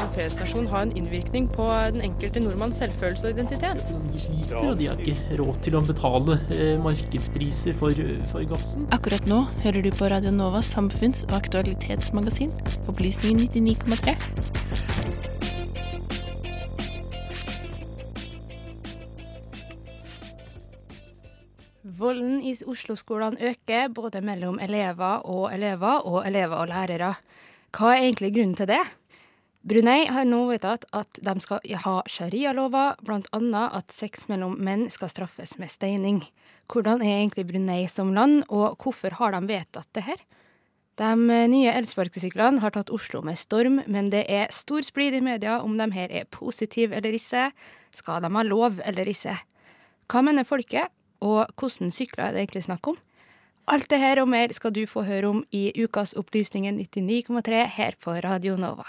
som en feriestasjon ha en innvirkning på den enkelte nordmanns selvfølelse og identitet? De sliter, og de har ikke råd til å betale eh, markedspriser for, for gassen. Akkurat nå hører du på Radio Novas samfunns- og aktualitetsmagasin, Opplysningen 99,3. Volden i Oslo-skolene øker, både mellom elever og elever, og elever og lærere. Hva er egentlig grunnen til det? Brunei har nå vedtatt at de skal ha sharialover, bl.a. at sex mellom menn skal straffes med steining. Hvordan er egentlig Brunei som land, og hvorfor har de vedtatt det her? De nye elsparkesyklene har tatt Oslo med storm, men det er stor splid i media om de her er positive eller ikke. Skal de ha lov eller ikke? Hva mener folket, og hvordan sykler er det egentlig snakk om? Alt det her og mer skal du få høre om i ukas Opplysningen 99,3 her på Radio Nova.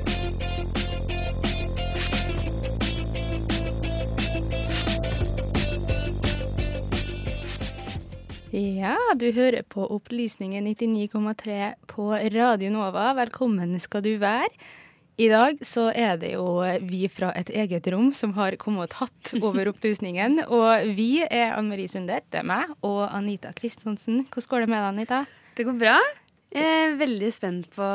Ja, du hører på Opplysningen 99,3 på Radio Nova. Velkommen skal du være. I dag så er det jo vi fra et eget rom som har kommet og tatt over opplysningen. Og vi er Ann Marie Sundet, det er meg, og Anita Kristiansen. Hvordan går det med deg, Anita? Det går bra. Jeg er veldig spent på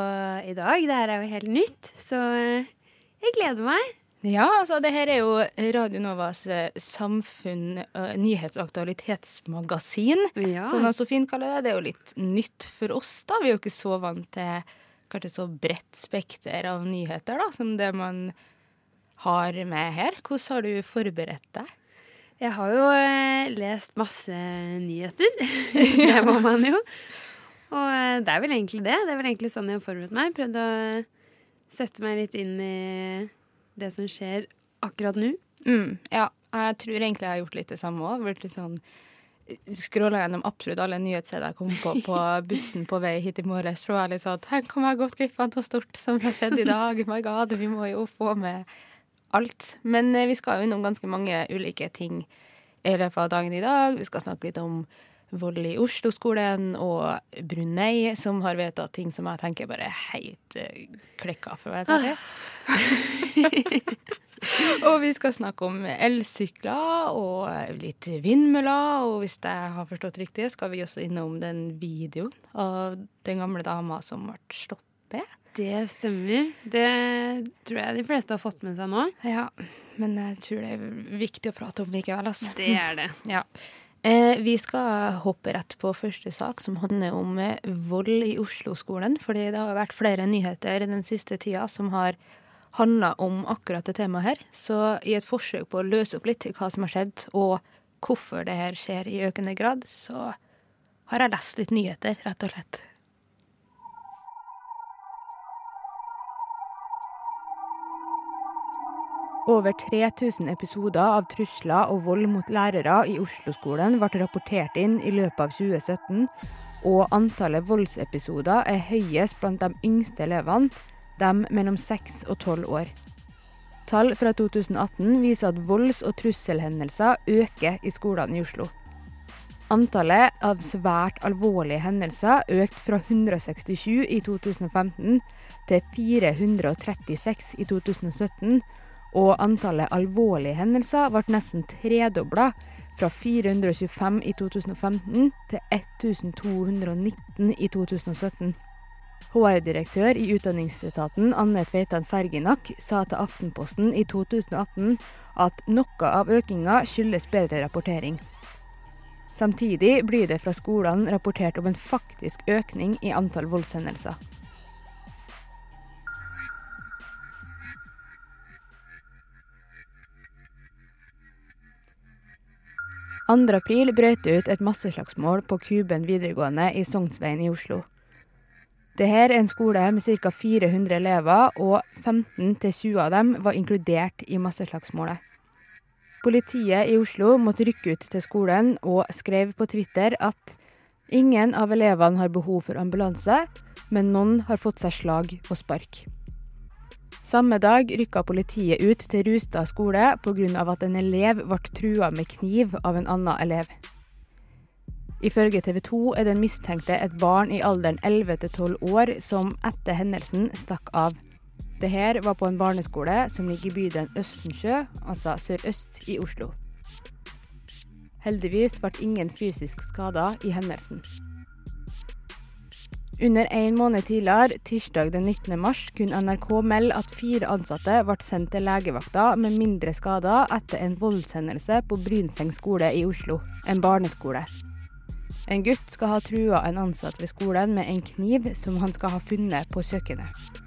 i dag. Det her er jo helt nytt, så eh, jeg gleder meg. Ja, altså det her er jo Radio Novas eh, samfunn, eh, nyhets- og aktualitetsmagasin. Ja. Som fint kaller det. Det er jo litt nytt for oss, da. Vi er jo ikke så vant til kanskje så bredt spekter av nyheter da, som det man har med her. Hvordan har du forberedt deg? Jeg har jo eh, lest masse nyheter. det må man jo. Og det er vel egentlig det. Det er vel egentlig sånn jeg har forberedt meg. Prøvd å sette meg litt inn i det som skjer akkurat nå. Mm, ja, jeg tror egentlig jeg har gjort litt det samme òg. Vært litt sånn Scrolla gjennom absolutt alle nyhetssider jeg kom på på bussen på vei hit i morges. For være litt sånn Tenk om jeg gått glipp av noe stort som har skjedd i dag. My God, vi må jo få med alt. Men eh, vi skal jo innom ganske mange ulike ting i løpet av dagen i dag. Vi skal snakke litt om vold i Oslo-skolen og Brunei, som har vedtatt ting som jeg tenker bare er helt klikka klekka, for å være ærlig. og vi skal snakke om elsykler og litt vindmøller. Og hvis jeg har forstått riktig, skal vi også innom den videoen av den gamle dama som ble slått ned. Det stemmer. Det tror jeg de fleste har fått med seg nå. Ja, men jeg tror det er viktig å prate om likevel, altså. Det er det. Ja. Eh, vi skal hoppe rett på første sak, som handler om eh, vold i Oslo-skolen. Fordi det har vært flere nyheter den siste tida som har handla om akkurat det temaet her. Så i et forsøk på å løse opp litt hva som har skjedd, og hvorfor det her skjer i økende grad, så har jeg lest litt nyheter, rett og slett. Over 3000 episoder av trusler og vold mot lærere i Oslo-skolen ble rapportert inn i løpet av 2017, og antallet voldsepisoder er høyest blant de yngste elevene, dem mellom 6 og 12 år. Tall fra 2018 viser at volds- og trusselhendelser øker i skolene i Oslo. Antallet av svært alvorlige hendelser økte fra 167 i 2015 til 436 i 2017, og antallet alvorlige hendelser ble nesten tredobla, fra 425 i 2015 til 1219 i 2017. HR-direktør i Utdanningsetaten Anne Tveitan Ferginak sa til Aftenposten i 2018 at noe av økninga skyldes bedre rapportering. Samtidig blir det fra skolene rapportert om en faktisk økning i antall voldshendelser. April brøt det ut et masseslagsmål på Kuben videregående i Sognsveien i Oslo. Dette er en skole med ca. 400 elever, og 15-20 av dem var inkludert i masseslagsmålet. Politiet i Oslo måtte rykke ut til skolen og skrev på Twitter at ingen av elevene har behov for ambulanse, men noen har fått seg slag og spark. Samme dag rykka politiet ut til Rustad skole pga. at en elev ble trua med kniv av en annen elev. Ifølge TV 2 er den mistenkte et barn i alderen 11 til 12 år som etter hendelsen stakk av. Det her var på en barneskole som ligger i bydelen Østensjø, altså sørøst i Oslo. Heldigvis ble ingen fysisk skada i hendelsen. Under en måned tidligere, tirsdag den 19. mars, kunne NRK melde at fire ansatte ble sendt til legevakta med mindre skader etter en voldshendelse på Brynseng skole i Oslo, en barneskole. En gutt skal ha trua en ansatt ved skolen med en kniv som han skal ha funnet på kjøkkenet.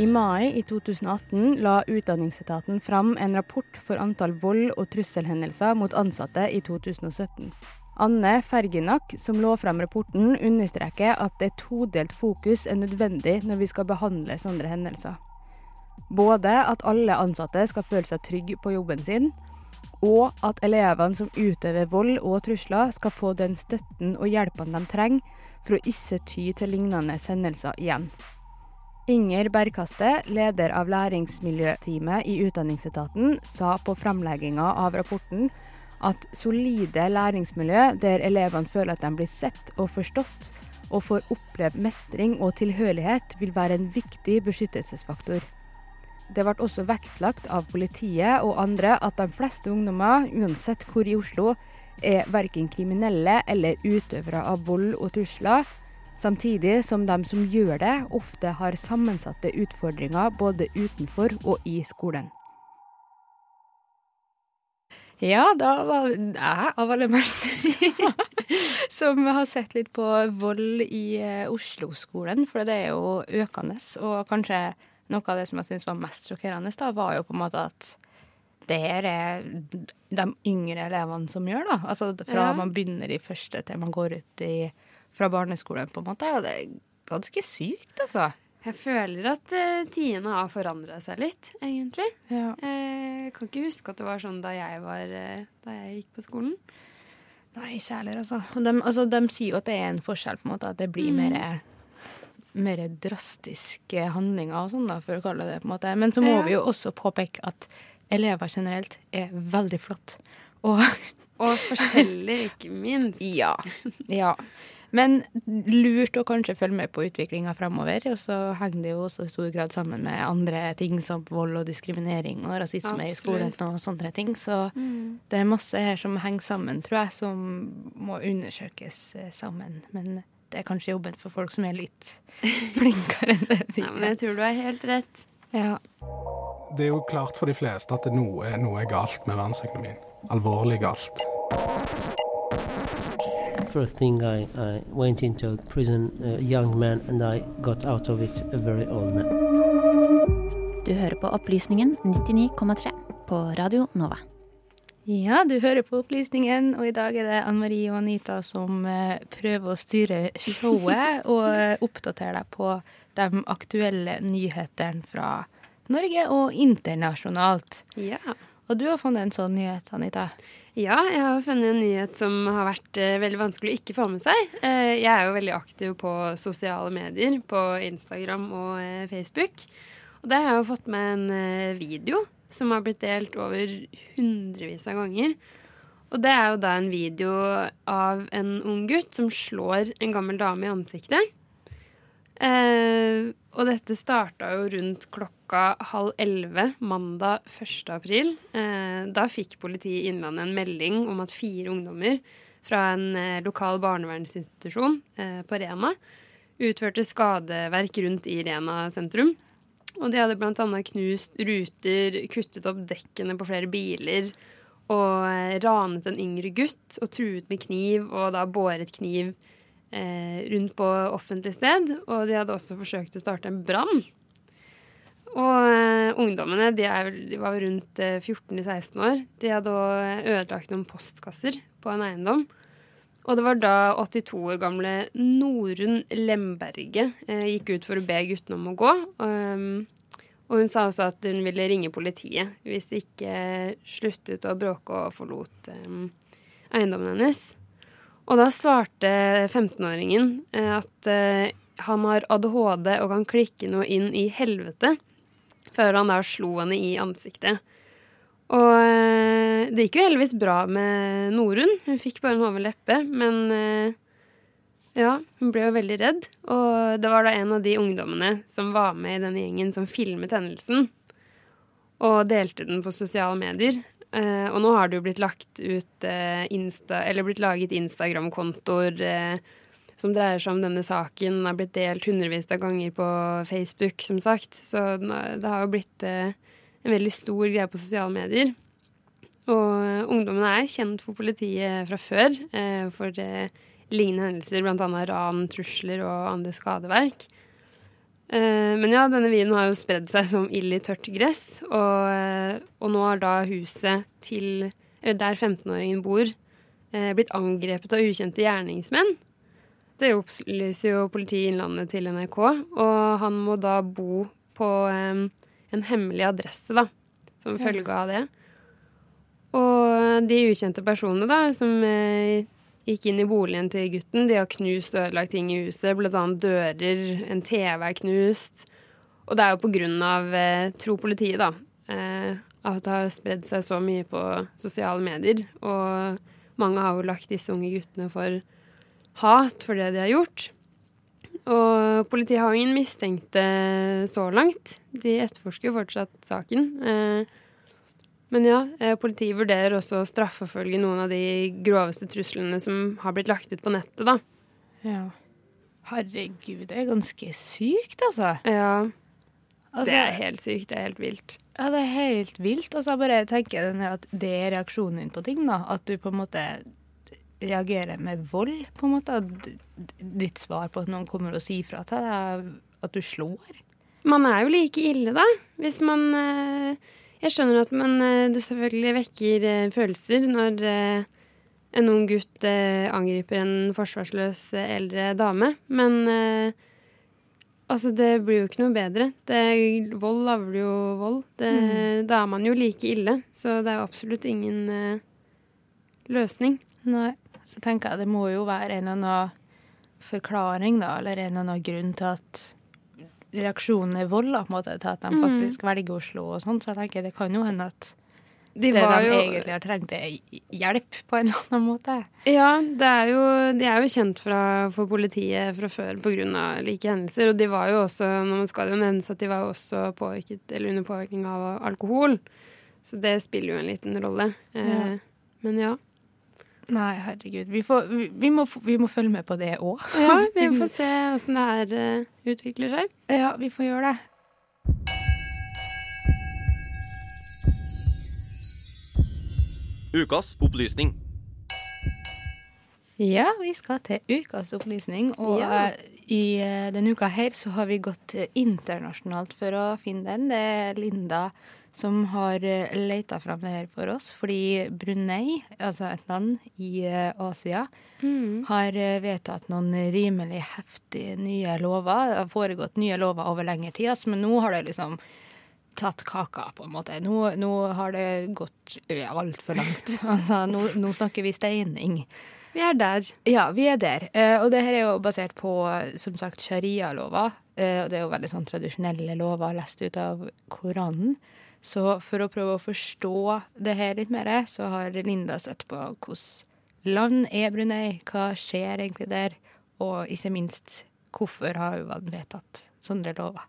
I mai i 2018 la Utdanningsetaten fram en rapport for antall vold- og trusselhendelser mot ansatte i 2017. Anne Ferginak, som lå frem rapporten, understreker at det todelt fokus er nødvendig når vi skal behandle sånne hendelser. Både at alle ansatte skal føle seg trygge på jobben sin, og at elevene som utøver vold og trusler, skal få den støtten og hjelpen de trenger for å ikke ty til lignende hendelser igjen. Inger Bergkaste, leder av læringsmiljøteamet i Utdanningsetaten, sa på framlegginga av rapporten at solide læringsmiljø der elevene føler at de blir sett og forstått, og får oppleve mestring og tilhørighet, vil være en viktig beskyttelsesfaktor. Det ble også vektlagt av politiet og andre at de fleste ungdommer, uansett hvor i Oslo, er verken kriminelle eller utøvere av vold og trusler, samtidig som de som gjør det, ofte har sammensatte utfordringer både utenfor og i skolen. Ja, da var jeg av alle mennesker som har sett litt på vold i eh, Oslo-skolen, for det er jo økende. Og kanskje noe av det som jeg syns var mest sjokkerende, da, var jo på en måte at det her er de yngre elevene som gjør, da. Altså fra ja. man begynner i første til man går ut i, fra barneskolen, på en måte. Og det er ganske sykt, altså. Jeg føler at uh, tidene har forandra seg litt, egentlig. Ja. Uh, jeg kan ikke huske at det var sånn da jeg, var, uh, da jeg gikk på skolen. Nei, ikke heller, altså. De, altså. De sier jo at det er en forskjell, på en måte. At det blir mm. mer, mer drastiske handlinger og sånn, da, for å kalle det på en måte. Men så må ja. vi jo også påpeke at elever generelt er veldig flott. Og, og forskjellig, ikke minst. ja. ja. Men lurt å kanskje følge med på utviklinga fremover. Og så henger det jo også i stor grad sammen med andre ting som vold og diskriminering og rasisme Absolutt. i skolen og sånne ting. Så mm. det er masse her som henger sammen, tror jeg, som må undersøkes eh, sammen. Men det er kanskje jobben for folk som er litt flinkere enn det vi er. Ja, men jeg tror du har helt rett. Ja. Det er jo klart for de fleste at noe, noe er galt med verdensøkonomien. Alvorlig galt first thing I, I went into prison a young man and I got out of it a very old man. Du hører på Opplysningen 99,3 på Radio Nova. Ja, du hører på Opplysningen, og i dag er det Ann Marie og Anita som eh, prøver å styre showet og eh, oppdatere deg på de aktuelle nyhetene fra Norge og internasjonalt. Ja. Og du har funnet en sånn nyhet, Anita? Ja, jeg har funnet en nyhet som har vært uh, veldig vanskelig å ikke få med seg. Uh, jeg er jo veldig aktiv på sosiale medier, på Instagram og uh, Facebook. Og der har jeg jo fått med en video som har blitt delt over hundrevis av ganger. Og det er jo da en video av en ung gutt som slår en gammel dame i ansiktet. Eh, og dette starta jo rundt klokka halv elleve mandag 1. april. Eh, da fikk politiet i Innlandet en melding om at fire ungdommer fra en eh, lokal barnevernsinstitusjon eh, på Rena utførte skadeverk rundt i Rena sentrum. Og de hadde bl.a. knust ruter, kuttet opp dekkene på flere biler og eh, ranet en yngre gutt og truet med kniv og da båret kniv rundt på offentlig sted. Og de hadde også forsøkt å starte en brann. Og eh, ungdommene de, er, de var rundt eh, 14-16 år. De hadde ødelagt noen postkasser på en eiendom. Og det var da 82 år gamle Norunn Lemberget eh, gikk ut for å be guttene om å gå. Og, og hun sa også at hun ville ringe politiet hvis de ikke sluttet å bråke og forlot eh, eiendommen hennes. Og da svarte 15-åringen eh, at eh, han har ADHD og kan klikke noe inn i helvete, før han da slo henne i ansiktet. Og eh, det gikk jo heldigvis bra med Norunn. Hun fikk bare en hoven leppe, men ja, hun ble jo veldig redd. Og det var da en av de ungdommene som var med i denne gjengen, som filmet hendelsen. Og delte den på sosiale medier. Eh, og nå har det jo blitt lagt ut eh, Insta, eller blitt laget Instagram-kontoer eh, som dreier seg om denne saken. Den har blitt delt hundrevis av ganger på Facebook, som sagt. Så det har jo blitt en veldig stor greie på sosiale medier. Og ungdommene er kjent for politiet fra før for lignende hendelser, bl.a. ran, trusler og andre skadeverk. Eh, men ja, denne vinen har jo spredd seg som ild i tørt gress, og, eh, og nå har da huset til eller der 15-åringen bor, eh, blitt angrepet av ukjente gjerningsmenn. Det opplyser jo politiet i Innlandet til NRK, og han må da bo på en hemmelig adresse, da, som følge av det. Og de ukjente personene da, som gikk inn i boligen til gutten, de har knust og ødelagt ting i huset, annet dører, en TV er knust. Og det er jo på grunn av, eh, tro politiet, da, eh, at det har spredd seg så mye på sosiale medier. Og mange har jo lagt disse unge guttene for hat for det de har gjort. Og politiet har jo ingen mistenkte så langt. De etterforsker jo fortsatt saken. Eh, Men ja, eh, politiet vurderer også å straffeforfølge noen av de groveste truslene som har blitt lagt ut på nettet, da. Ja. Herregud, det er ganske sykt, altså. Ja. Altså- det er helt sykt. Det er helt vilt. Ja, det er helt vilt. Altså, jeg bare tenker den at det er reaksjonen din på ting, da. At du på en måte reagerer med vold, på en måte. Ditt svar på at noen kommer og sier fra til deg, at du slår. Man er jo like ille, da. Hvis man eh, Jeg skjønner at man, eh, det selvfølgelig vekker eh, følelser når eh, en ung gutt angriper en forsvarsløs eldre dame, men altså, det blir jo ikke noe bedre. Det, vold avler jo vold. Det, Mm. Da er man jo like ille, så det er jo absolutt ingen løsning. Nei. Så tenker jeg det må jo være en eller annen forklaring, da, eller en eller annen grunn til at reaksjonen er vold, da, på en måte, til at de faktisk faktisk velger Oslo og sånn. Så jeg tenker det kan jo hende at De det de jo- egentlig har trengt, er hjelp på en eller annen måte. Ja, det er jo, de er jo kjent fra, for politiet fra før pga. like hendelser. Og de var jo også, man skal det jo nevnes at de var også påvirket, eller under påvirkning av alkohol. Så det spiller jo en liten rolle. Eh, Ja. Men ja. Nei, herregud. Vi, får, vi, vi, må, vi må følge med på det òg. ja vi får se åssen det her uh, utvikler seg. Ja, vi får gjøre det. Ukas opplysning. Ja, vi skal til ukas opplysning. Og Ja. eh, i eh, denne uka her så har vi gått eh, internasjonalt for å finne den. Det er Linda som har uh, leita fram det her for oss. Fordi Brunei, altså et land i eh, Asia, Mm. har eh, vedtatt noen rimelig heftige nye lover. Det har foregått nye lover over lengre tid, men nå har det liksom tatt kaka, på en måte. Nå, nå har det gått ja, altfor langt. altså, nå, nå snakker vi steining. Vi er der. Ja, vi er der. Eh, og det her er jo basert på, som sagt, sharia-lover. Eh, og det er jo veldig sånn tradisjonelle lover lest ut av Koranen. Så for å prøve å forstå det her litt mer, så har Linda sett på hvordan land er Brunei, hva skjer egentlig der, og ikke minst hvorfor har man vedtatt sånne lover.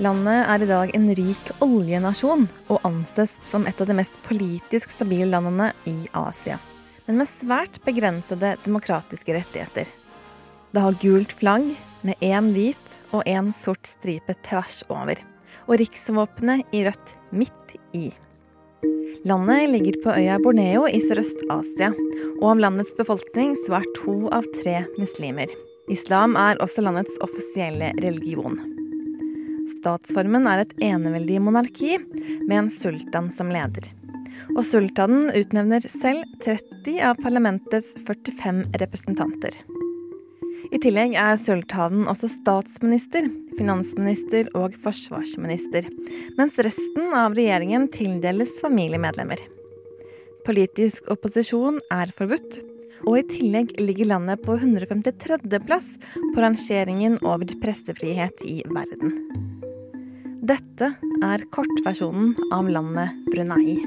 Landet er i dag en rik oljenasjon og anses som et av de mest politisk stabile landene i Asia, men med svært begrensede demokratiske rettigheter. Det har gult flagg med én hvit og én sort stripe tvers over, og riksvåpenet i rødt midt i. Landet ligger på øya Borneo i Sørøst-Asia, og av landets befolkning så er to av tre muslimer. Islam er også landets offisielle religion. Statsformen er et eneveldig monarki med en sultan som leder. Og sultanen utnevner selv 30 av parlamentets 45 representanter. I tillegg er sultanen også statsminister, finansminister og forsvarsminister, mens resten av regjeringen tildeles familiemedlemmer. Politisk opposisjon er forbudt, og i tillegg ligger landet på 153.-plass på rangeringen over pressefrihet i verden. Dette er kortversjonen av landet Brunei.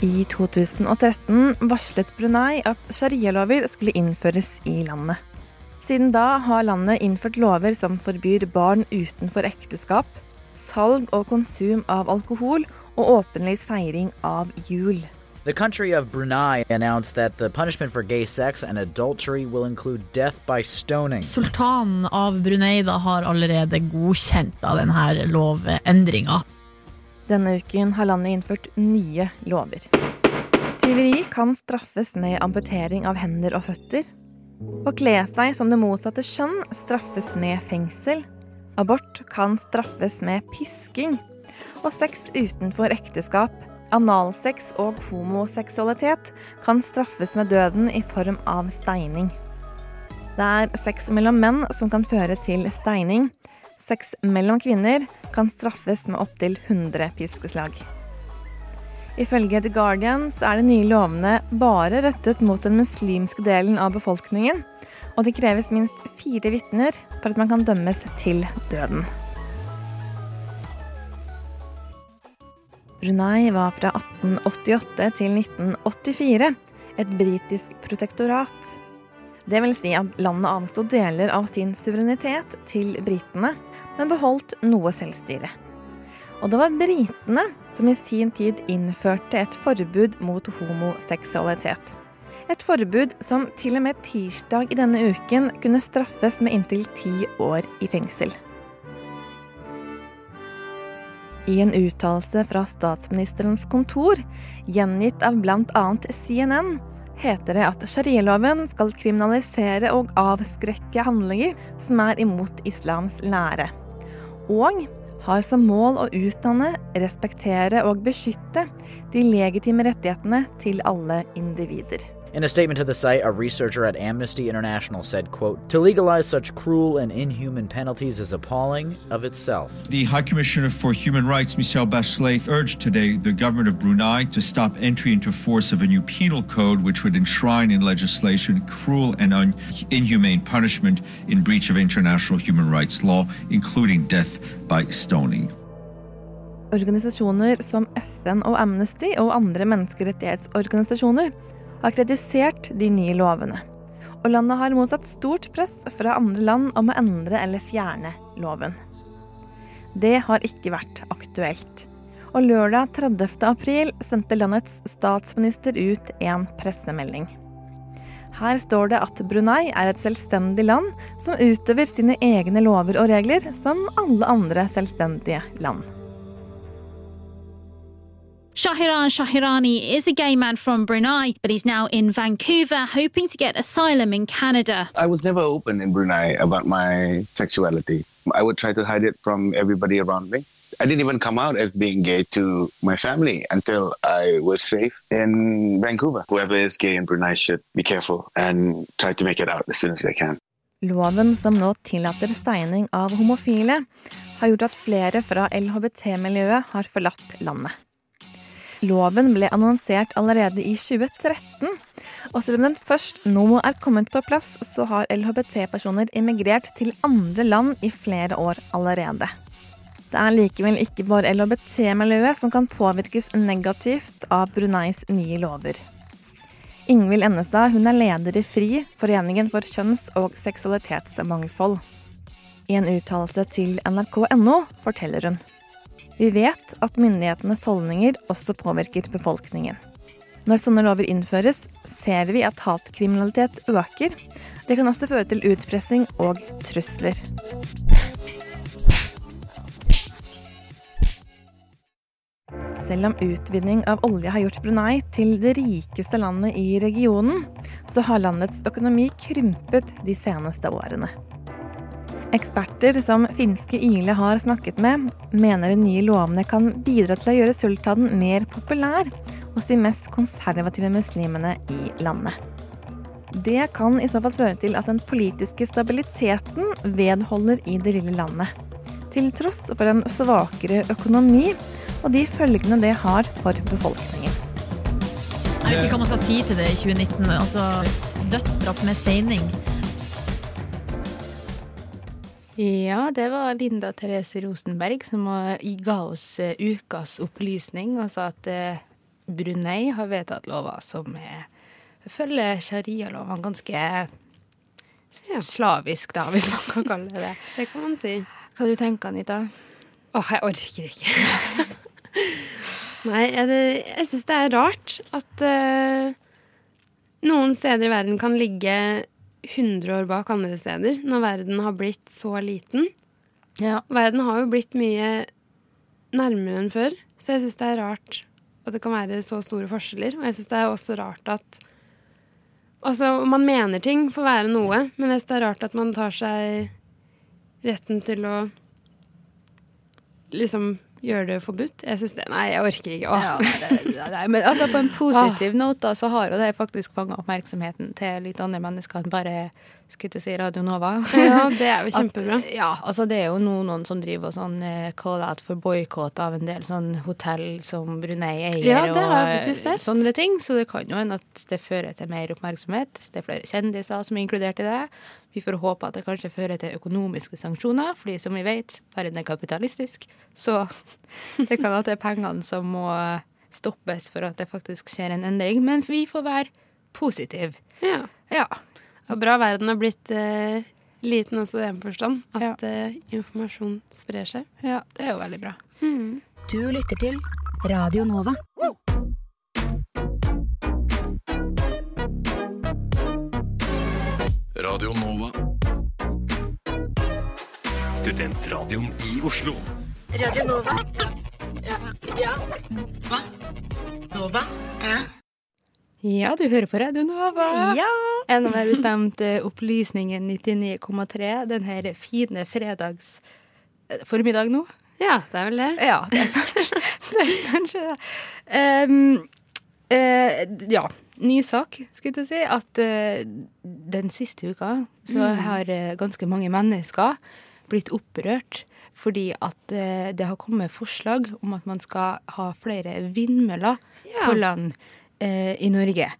I 2013 varslet Brunei at sharialover skulle innføres i landet. Siden da har landet innført lover som forbyr barn utenfor ekteskap, salg og konsum av alkohol og åpenlys feiring av jul. The country of Brunei announced that the punishment for gay sex and adultery will include death by stoning. Sultanen av Brunei da har allerede godkjent av denne lovendringa. Denne uken har landet innført nye lover. Tyveri kan straffes med amputering av hender og føtter. Å kle seg som det motsatte kjønn straffes med fengsel. Abort kan straffes med pisking. Og sex utenfor ekteskap, analsex og homoseksualitet kan straffes med døden i form av steining. Det er sex mellom menn som kan føre til steining. Sex mellom kvinner kan straffes med opptil 100 piskeslag. Ifølge The Guardian så er de nye lovene bare rettet mot den muslimske delen av befolkningen, og det kreves minst fire vitner for at man kan dømmes til døden. Brunei var fra 1888 til 1984 et britisk protektorat. Det vil si at landet avsto deler av sin suverenitet til britene, men beholdt noe selvstyre. Og det var britene som i sin tid innførte et forbud mot homoseksualitet. Et forbud som til og med tirsdag i denne uken kunne straffes med inntil ti år i fengsel. I en uttalelse fra statsministerens kontor, gjengitt av bl.a. CNN, heter det at sharialoven skal kriminalisere og avskrekke handlinger som er imot islams lære. Og har som mål å utdanne, respektere og beskytte de legitime rettighetene til alle individer. In a statement to the site, a researcher at Amnesty International said, quote, To legalize such cruel and inhuman penalties is appalling of itself. The High Commissioner for Human Rights, Michelle Bachelet, urged today the government of Brunei to stop entry into force of a new penal code which would enshrine in legislation cruel and un- inhumane punishment in breach of international human rights law, including death by stoning. Organisasjoner som FN og Amnesty og andre menneskerettighetsorganisasjoner har kritisert de nye lovene. Og landet har motsatt stort press fra andre land om å endre eller fjerne loven. Det har ikke vært aktuelt. Og lørdag 30. april sendte landets statsminister ut en pressemelding. Her står det at Brunei er et selvstendig land som utøver sine egne lover og regler som alle andre selvstendige land. Shahiran Shahirani is a gay man from Brunei, but he's now in Vancouver hoping to get asylum in Canada. I was never open in Brunei about my sexuality. I would try to hide it from everybody around me. I didn't even come out as being gay to my family until I was safe in Vancouver. Whoever is gay in Brunei should be careful and try to make it out as soon as they can. Loven som nå tillater steining av homofile, har gjort at flere fra LHBT-miljøet har forlatt landet. Loven ble annonsert allerede i 2013, og selv om den først nå er kommet på plass, så har LHBT-personer immigrert til andre land i flere år allerede. Det er likevel ikke bare LHBT-miljøet som kan påvirkes negativt av Bruneis nye lover. Ingvild Ennestad hun er leder i FRI, Foreningen for kjønns- og seksualitetsmangfold. I en uttalelse til nrk.no forteller hun. Vi vet at myndighetenes holdninger også påvirker befolkningen. Når sånne lover innføres, ser vi at hatkriminalitet øker. Det kan også føre til utpressing og trusler. selv om utvinning av olje har gjort Brunei til det rikeste landet i regionen, så har landets økonomi krympet de seneste årene. Eksperter som finske Yle har snakket med, mener de nye lovene kan bidra til å gjøre sultanen mer populær hos de mest konservative muslimene i landet. Det kan i så fall føre til at den politiske stabiliteten vedholder i det lille landet. Til tross for en svakere økonomi og de følgene det har for befolkningen. Jeg vet ikke hva man skal si til det i 2019. Altså, dødsstraff med steining. Ja, det var Linda Therese Rosenberg som ga oss eh, ukas opplysning og sa at eh, Brunei har vedtatt lover som er, følger sharialovene ganske slavisk, da, hvis man kan kalle det det. Det kan man si. Hva du tenker Anita? Åh, jeg orker ikke. Nei, jeg, jeg syns det er rart at uh, noen steder i verden kan ligge 100 år bak andre steder, når verden har blitt så liten. Verden har jo blitt mye nærmere enn før, så jeg syns det er rart at det kan være så store forskjeller. Og jeg syns det er også rart at Altså, man mener ting for å være noe, men jeg syns det er rart at man tar seg retten til å liksom gjøre det forbudt. Jeg synes det Nei, jeg orker ikke. Ja, det, det, men altså på en positiv note da, så har jo det faktisk fanga oppmerksomheten til litt andre mennesker enn bare skulle til å si Radio Nova. Ja, det er jo kjempebra. At, ja, altså det er jo noen, noen som driver og sånn eh, call out for boikott av en del sånn hotell som Brunei eier Ja, det har jeg og faktisk sånne ting. Så det kan jo hende at det fører til mer oppmerksomhet. Det er flere kjendiser som er inkludert i det. Vi får håpe at det kanskje fører til økonomiske sanksjoner, fordi som vi vet, verden er kapitalistisk. Så det kan at det er pengene som må stoppes for at det faktisk skjer en endring. Men vi får være positive. Ja. Ja. Og bra verden har blitt eh, liten også i den forstand. At eh, informasjon sprer seg. Ja, det er jo veldig bra. Du lytter til Radio Nova. Radio Nova. Studentradioen i Oslo. Radio Nova. Ja. ja. Hva? Nova? Ja, du hører på Radio Nova. Ja. Enda mer bestemt eh, Opplysningen 99,3. denne fine fredags eh, formiddag nå. Ja, det er vel det. Ja, det er kanskje det. Er kanskje det. Ehm, eh, ja. Ny sak, skulle jeg til å si. At eh, den siste uka så Mm. har eh, ganske mange mennesker blitt opprørt fordi at eh, det har kommet forslag om at man skal ha flere vindmøller Ja. på land eh, i Norge.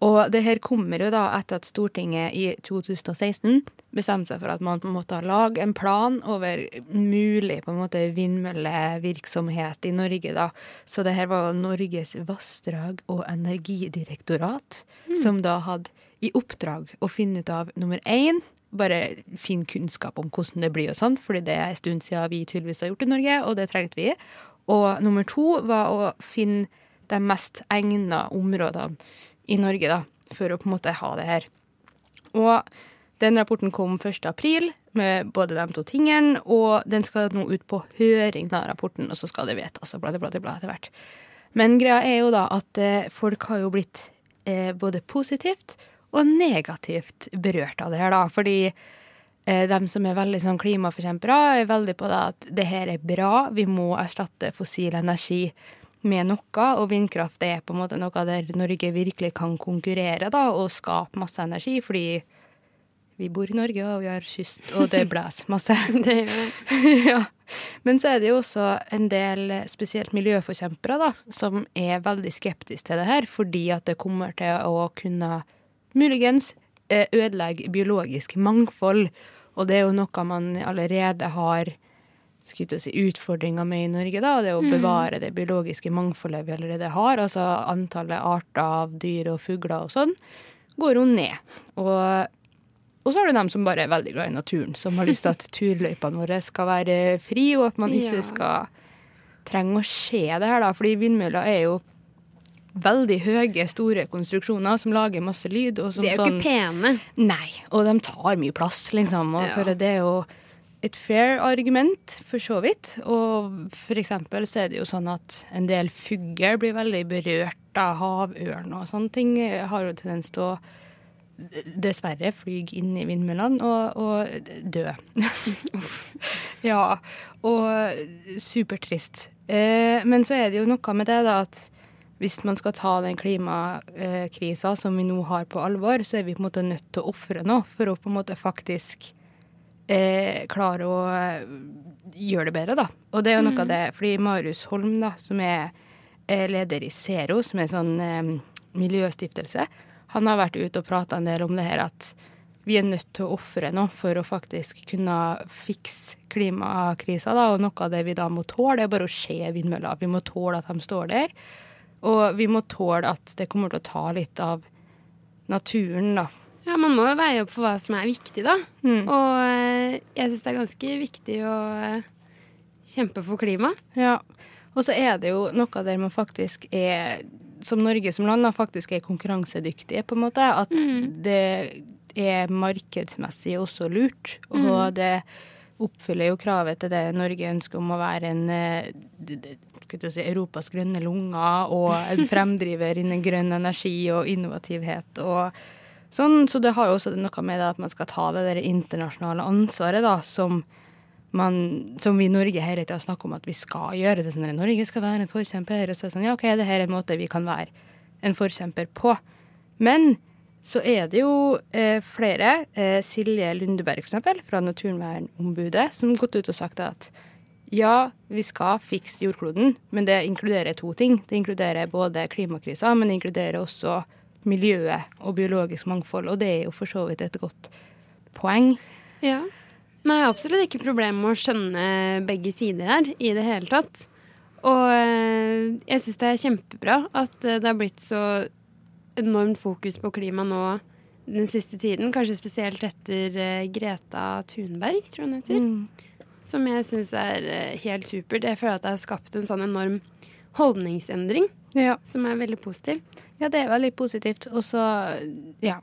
Og det her kommer jo da etter at Stortinget i 2016 bestemte seg for at man måtte lage en plan over mulig på en måte vindmøllevirksomhet i Norge. da. Så det her var Norges vassdrag- og energidirektorat som da hadde i oppdrag å finne ut av nummer én bare finne kunnskap om hvordan det blir og sånn, fordi det er en stund siden vi tydeligvis har gjort i Norge, og det trengte vi. Og nummer to var å finne de mest egna områdene i Norge da, for å på en måte ha det her. Og den rapporten kom 1. april med både de to tingene, og den skal nå ut på høring, da, rapporten, og så skal det vedtas og bla, bla, bla, bla etter hvert. Men greia er jo da at eh, folk har jo blitt eh, både positivt og negativt berørt av det her, da. Fordi eh, de som er veldig sånn klimaforkjempere, er veldig på det at det her er bra, vi må erstatte fossil energi med noe, og vindkraft er på en måte noe der Norge virkelig kan konkurrere da, og skape masse energi, fordi vi bor i Norge, og vi har kyst, og det blåser masse. det ja. Men så er det jo også en del spesielt miljøforkjempere da, som er veldig skeptiske til det her, fordi at det kommer til å kunne muligens eh, ødelegge biologisk mangfold. Og det er jo noe man allerede har si, utfordringer med i Norge, da, det å Mm. bevare det biologiske mangfoldet vi allerede har. Altså antallet arter av dyr og fugler og sånn, går jo ned. Og, og så har du dem som bare er veldig glad i naturen, som har lyst til at turløypene våre skal være fri, og at man ikke skal trenge å se det her, da. Fordi vindmøller er jo veldig høye, store konstruksjoner som lager masse lyd. Og som De er jo sånn, ikke pene. Nei, og de tar mye plass, liksom. Og Ja. for det er jo et fair argument, for så vidt. Og for eksempel så er det jo sånn at en del fugler blir veldig berørt av havørn og sånne ting. Har jo tendens til å dessverre fly inn i vindmøllene og, og dø. ja. Og supertrist. Eh, men så er det jo noe med det, da, at hvis man skal ta den klimakrisa som vi nå har på alvor, så er vi på en måte nødt til å ofre noe for å på en måte faktisk eh, klare å eh, gjøre det bedre, da. Og det er jo noe Mm. av det Fordi Marius Holm, da, som er eh, leder i Zero, som er en sånn eh, miljøstiftelse, han har vært ute og prata en del om det her at vi er nødt til å ofre noe for å faktisk kunne fikse klimakrisa. Da. Og noe av det vi da må tåle, er bare å se vindmøller. Vi må tåle at de står der. Og vi må tåle at det kommer til å ta litt av naturen, da. Ja, man må jo veie opp for hva som er viktig, da. Og eh, jeg syns det er ganske viktig å eh, kjempe for klima. Ja. Og så er det jo noe der man faktisk er, som Norge som land, da, faktisk er konkurransedyktige, på en måte. At mm. det er markedsmessig også lurt. Og mm. det oppfyller jo kravet til det Norge ønsker om å være en eh, si, Europas grønne lunger og en fremdriver innen grønn energi og innovativhet og sånn. Så det har jo også noe med at man skal ta det der internasjonale ansvaret da, som man, som vi i Norge hele tida snakker om at vi skal gjøre. Det sånn Norge skal være en forkjemper. Og så er det sånn, ja, OK, det her er en måte vi kan være en forkjemper på. Men så er det jo eh, flere, eh, Silje Lundeberg eksempel, fra Naturvernombudet, som har gått ut og sagt at ja, vi skal fikse jordkloden, men det inkluderer to ting. Det inkluderer både klimakrisa, men det inkluderer også miljøet og biologisk mangfold. Og det er jo for så vidt et godt poeng. Ja. Nei, jeg har absolutt ikke problem med å skjønne begge sider her i det hele tatt. Og eh, jeg syns det er kjempebra at eh, det har blitt så enormt fokus på klima nå den siste tiden. Kanskje spesielt etter eh, Greta Thunberg, tror jeg hun heter. Mm. Som jeg syns er helt supert. Jeg føler at det har skapt en sånn enorm holdningsendring som er veldig positiv. Ja, det er veldig positivt. Og så, ja.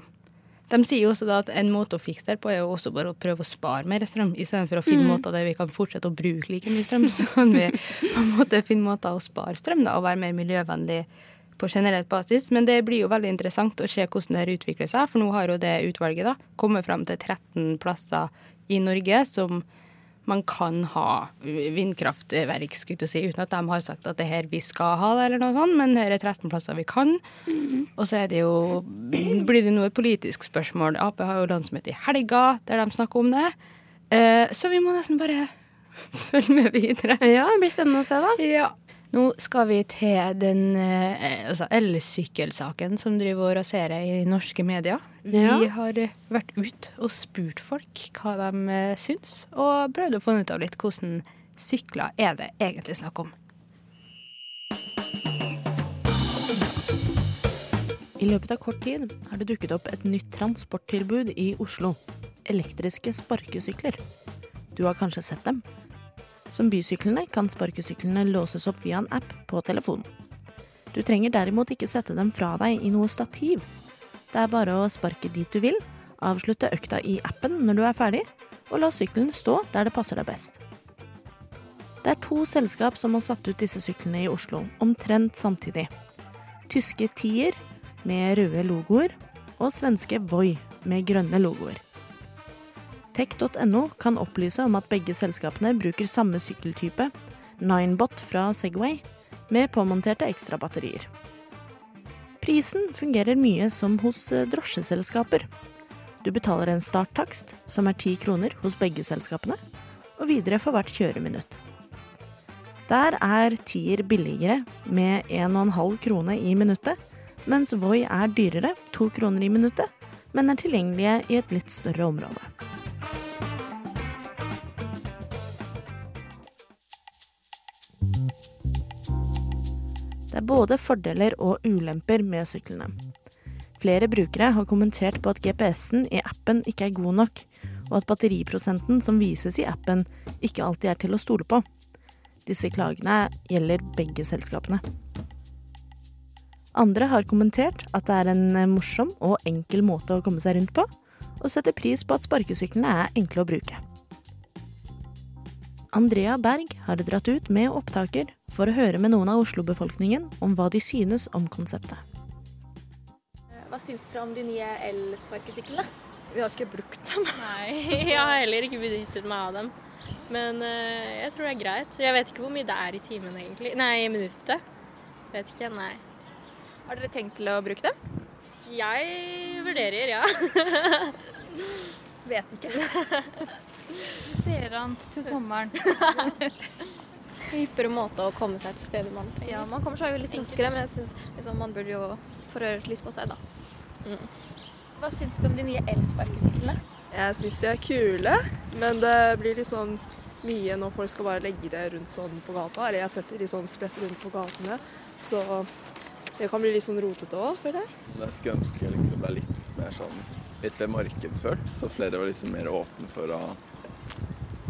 De sier jo også da at en måte å fikse det på er jo også bare å prøve å spare mer strøm, istedenfor å finne Mm. måter der vi kan fortsette å bruke like mye strøm. Så kan vi på en måte finne måter å spare strøm da, og være mer miljøvennlig på generelt basis. Men det blir jo veldig interessant å se hvordan det her utvikler seg, for nå har jo det utvalget da kommet fram til 13 plasser i Norge som man kan ha vindkraftverk, skulle til å si, uten at de har sagt at det her vi skal ha det, eller noe sånt, men her er 13 plasser vi kan. Og så er det jo Blir det noe politisk spørsmål? Ap har jo landsmøte i helga, der de snakker om det. Eh, så vi må nesten bare følge med videre. Ja, det blir spennende å se, da. Ja. Nå skal vi til den eh, altså elsykkelsaken som driver og raserer i norske medier. Ja. Vi har vært ut og spurt folk hva de eh, syns, og prøvd å finne ut av litt hvordan sykler er det egentlig snakk om. I løpet av kort tid har det dukket opp et nytt transporttilbud i Oslo. Elektriske sparkesykler. Du har kanskje sett dem? Som bysyklene kan sparkesyklene låses opp via en app på telefonen. Du trenger derimot ikke sette dem fra deg i noe stativ. Det er bare å sparke dit du vil, avslutte økta i appen når du er ferdig, og la sykkelen stå der det passer deg best. Det er to selskap som har satt ut disse syklene i Oslo, omtrent samtidig. Tyske Tier med røde logoer, og svenske Voi med grønne logoer. Tech.no kan opplyse om at begge selskapene bruker samme sykkeltype, Ninebot fra Segway, med påmonterte ekstrabatterier. Prisen fungerer mye som hos eh, drosjeselskaper. Du betaler en starttakst, som er ti kroner hos begge selskapene, og videre for hvert kjøreminutt. Der er Tier billigere med 1,5 krone i minuttet, mens Voi er dyrere, to kroner i minuttet, men er tilgjengelige i et litt større område. Det er både fordeler og ulemper med syklene. Flere brukere har kommentert på at GPS-en i appen ikke er god nok, og at batteriprosenten som vises i appen ikke alltid er til å stole på. Disse klagene gjelder begge selskapene. Andre har kommentert at det er en morsom og enkel måte å komme seg rundt på, og setter pris på at sparkesyklene er enkle å bruke. Andrea Berg har dratt ut med opptaker for å høre med noen av Oslo-befolkningen om hva de synes om konseptet. Hva syns dere om de nye elsparkesyklene? Vi har ikke brukt dem. Nei, jeg har heller ikke benyttet meg av dem. Men uh, jeg tror det er greit. Jeg vet ikke hvor mye det er i timen egentlig. Nei, i minuttet. Vet ikke, nei. Har dere tenkt til å bruke dem? Jeg vurderer, ja. Vet ikke. Ser han til sommeren. Hyppigere måte å komme seg til stedet man trenger. Ja, man kommer seg jo litt raskere, men jeg synes liksom, man burde jo få litt på seg, da. Mm. Hva syns du om de nye elsparkesyklene? Jeg syns de er kule, men det blir litt sånn mye når folk skal bare legge det rundt sånn på gata. Eller jeg setter de sånn spredt rundt på gatene. Så det kan bli litt sånn rotete òg, føler jeg. Jeg skulle ønske det liksom ble litt mer sånn litt mer markedsført, så flere var liksom mer åpne for å,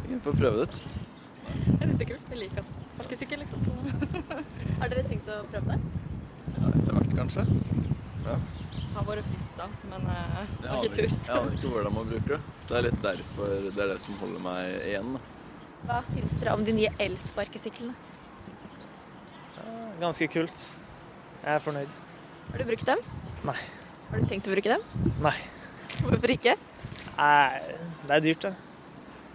for får prøve det ut. Jeg syns det er kult. Jeg liker sparkesykkel, liksom. Så. Har dere tenkt å prøve det? Ja, etter hvert, kanskje. Ja. Har vært frista, men uh, har ikke turt. Jeg aner ikke hvordan man bruker det. Det er litt derfor det er det som holder meg igjen. Da. Hva syns dere om de nye elsparkesyklene? Ganske kult. Jeg er fornøyd. Har du brukt dem? Nei. Har du tenkt å bruke dem? Nei. Hvorfor ikke? Nei, det er dyrt, det.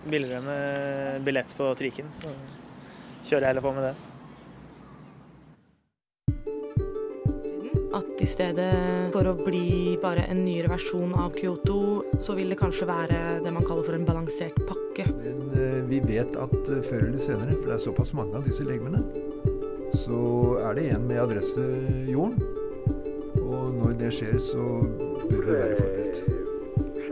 Billigere med billett på trikken, så kjører jeg heller på med det. At i stedet for å bli bare en nyere versjon av Kyoto, så vil det kanskje være det man kaller for en balansert pakke. Men eh, vi vet at eh, før eller senere, for det er såpass mange av disse legemene, så er det en med adresse jorden. Og når det skjer, så bør vi være forberedt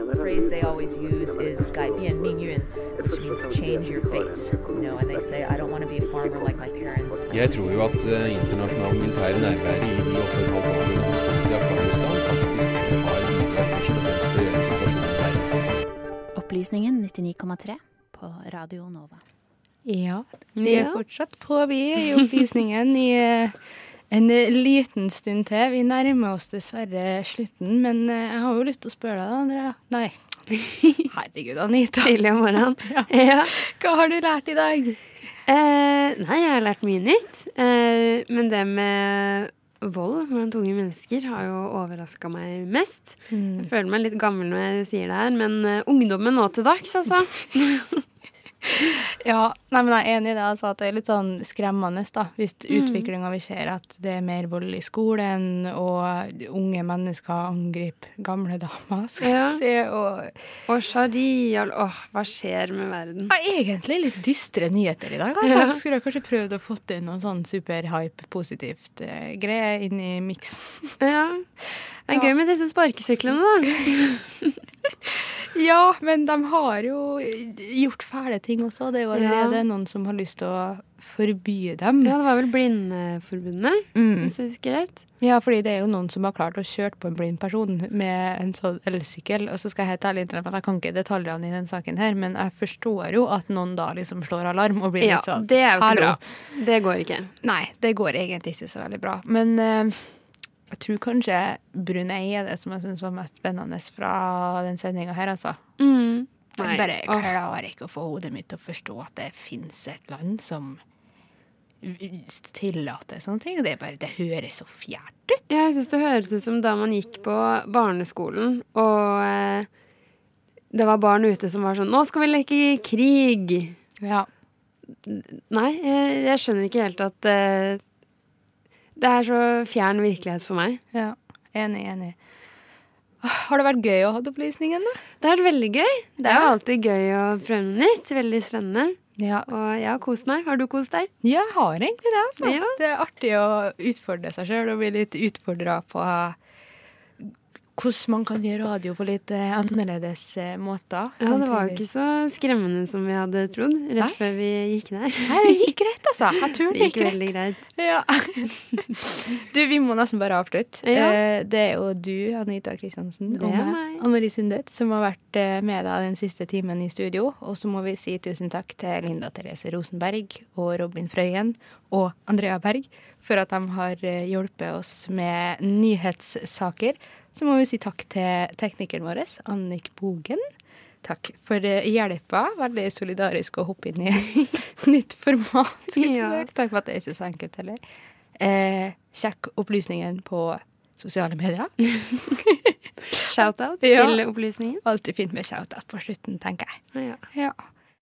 The phrase they always use is 改变命运, which means change your fate. You know, and they say, I don't want to be a farmer like my parents. Jeg tror jo at uh, internasjonal militære nærvære i de 8,5 årene de har stått i Afghanistan, faktisk har bidratt først og fremst til å gjøre situasjonen verre. Opplysningen 99,3 på Radio Nova. Ja, de er Ja. fortsatt på, vi, i opplysningen i eh, en eh, liten stund til. Vi nærmer oss dessverre slutten, men eh, jeg har jo lyst til å spørre deg, Andrea. Nei, herregud, Anita. Tidlig om morgenen. Ja. Ja. Hva har du lært i dag? Eh, nei, jeg har lært mye nytt. Eh, men det med vold blant unge mennesker har jo overraska meg mest. Mm. Jeg føler meg litt gammel når jeg sier det her, men eh, ungdommen nå til dags, altså. Ja, nei, men jeg er enig i det. Altså, at det er litt sånn skremmende da, hvis Mm. utviklinga vi ser, at det er mer vold i skolen, og unge mennesker angriper gamle damer, skal Ja. jeg si. Og, og sharia Åh, hva skjer med verden? Ja, egentlig litt dystre nyheter i dag. Altså. Ja. Skulle jeg kanskje prøvd å få inn noe sånn superhype, positivt eh, greie inn i miksen. Ja. Det er gøy med disse sparkesyklene, da. Ja, men de har jo gjort fæle ting også. Det er jo allerede Ja. noen som har lyst til å forby dem. Ja, det var vel Blindeforbundet, Mm. hvis jeg husker rett. Ja, fordi det er jo noen som har klart å kjøre på en blind person med en sånn elsykkel. Og så skal jeg helt ærlig innrømme at jeg kan ikke detaljene i den saken her, men jeg forstår jo at noen da liksom slår alarm og blir Ja, litt sånn Ja, det er jo ikke «Hallo». bra. Det går ikke. Nei, det går egentlig ikke så veldig bra. Men eh, jeg tror kanskje Brunei er det som jeg syns var mest spennende fra den sendinga her, altså. Mm. Jeg bare klarer ikke å få hodet mitt til å forstå at det fins et land som tillater sånne ting. Det, bare, det høres så fjernt ut. Ja, jeg syns det høres ut som da man gikk på barneskolen, og eh, det var barn ute som var sånn 'Nå skal vi leke krig'. Ja. Nei, jeg, jeg skjønner ikke helt at eh, Det er så fjern virkelighet for meg. Ja, enig, enig. Har det vært gøy å ha opplysningen, da? Det har vært veldig gøy. Det er jo alltid gøy å prøve noe nytt. Veldig spennende. Og jeg har kost meg. Har du kost deg? Ja, jeg har egentlig det. altså. Ja. Det er artig å utfordre seg sjøl og bli litt utfordra på hvordan man kan gjøre radio på litt eh, annerledes eh, måter. Ja, det var jo ikke så skremmende som vi hadde trodd rett Nei. før vi gikk der. Nei, det gikk greit, altså. Jeg tror det Det gikk gikk greit. greit. Ja. Du, vi må nesten bare avslutte. Ja. Eh, Det er jo du, Anita Kristiansen, og meg. Anne-Marie Sundet, som har vært med deg den siste timen i studio. Og så må vi si tusen takk til Linda Therese Rosenberg og Robin Frøyen og Andrea Berg for at de har eh, hjulpet oss med nyhetssaker. Så må vi si takk til teknikeren vår, Annik Bogen. Takk for eh, hjelpa. Veldig solidarisk å hoppe inn i Nytt format. Ja. Takk for at det er ikke så enkelt heller. Eh, sjekk opplysningen på sosiale medier. Shout-out Ja. til opplysningen. Alltid fint med shout-out på slutten, tenker jeg. Ja. Ja.